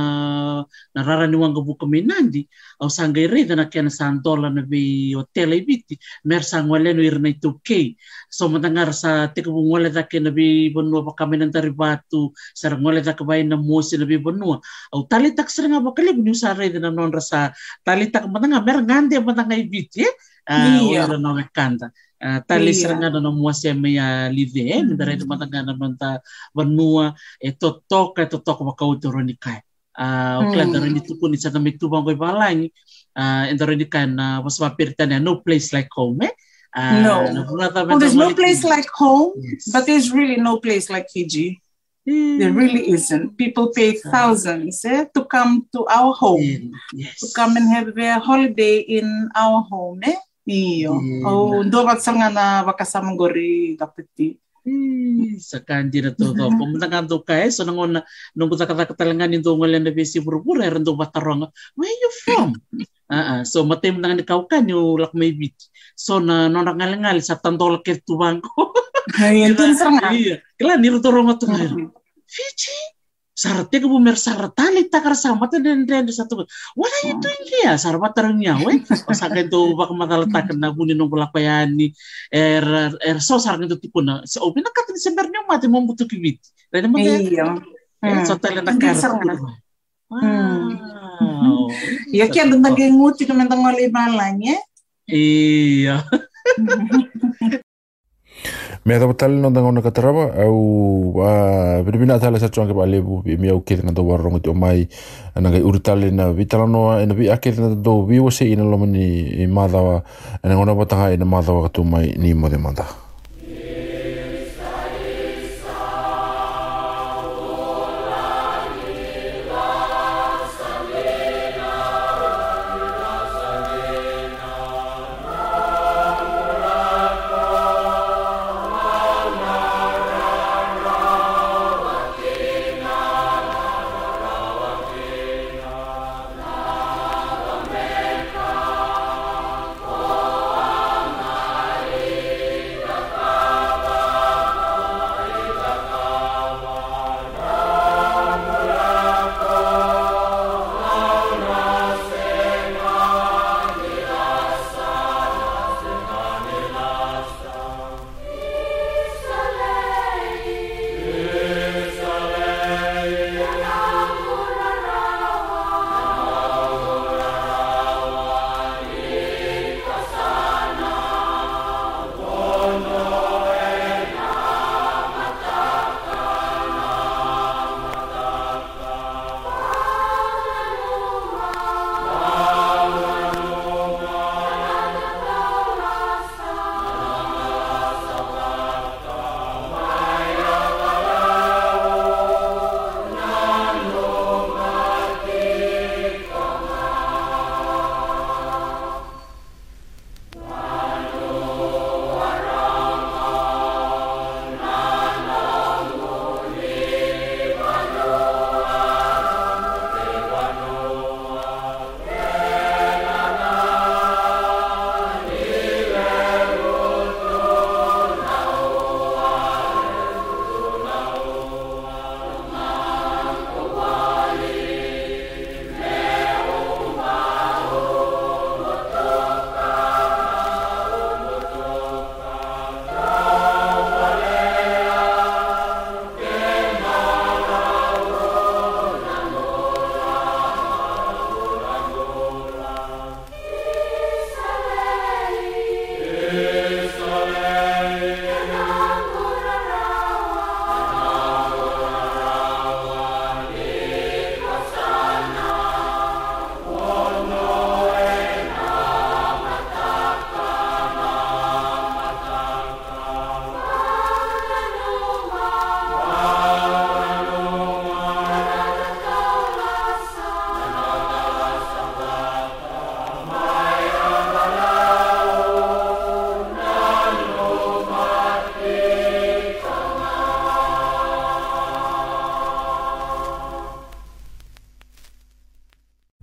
nararaniwang gabu kami nandi au sanggay reda na kaya na sa dola na bi hotel ay biti mer sa ngwale no irna ito kay so matangar sa tikabong wala da na bi bonua pa kami ng taribatu sa ngwale da na mosi na bi bonua au talitak sa nga bakalib niyo sa reda na non sa talitak matanga mer ngandi matanga ibiti biti uh, iya. ora no kanta uh, tali iya. seranga no muase meya live eh mm. ndare to matanga na manta vanua e to toka to toka wa kau to roni kai uh, mm. klan dari ni tuku ni sa kami tubang ko balang uh, ndare ni kan uh, was mapirtana no place like home eh Uh, no. Well, there's no place like home, yes. but there's really no place like Fiji. There really isn't. People pay thousands eh, to come to our home, yes. to come and have a holiday in our home. Eh? Iyo. Oh, do bat nga na bakasama gori kapiti. sa kanji na to to kung nang ando ka eh so nang na nung kuta kata katalangan into ngalen na besi pura-pura ndo batarong where you from ah uh, so matem nang ni kau kan yo lak may bit so na no ngal sa tandol ke tu sa nga. Iya. Kala, niruturo nga to Fiji, sarate ko bumer saratali takar sama tu dan dan satu. What are you doing here? Sarwa terangnya, we. Pasakan tu bak matalata na buni nung ni er er so sarang itu tipu na. So open na katin sebenarnya mati mau butuh kibit. Dan mo Iya. So tala na kar. Wow. Ya kaya tentang nguti kemen tengok libalanya. Iya. me ta tal no tanga ona katarawa au a piripina tala sa tuanga pa lebu i mi au kete na do warong te mai na ga urtale na vitala no na vi akete na do vi wo se ina lo mani i madawa na ona botanga ina madawa ka tu mai ni mo de manda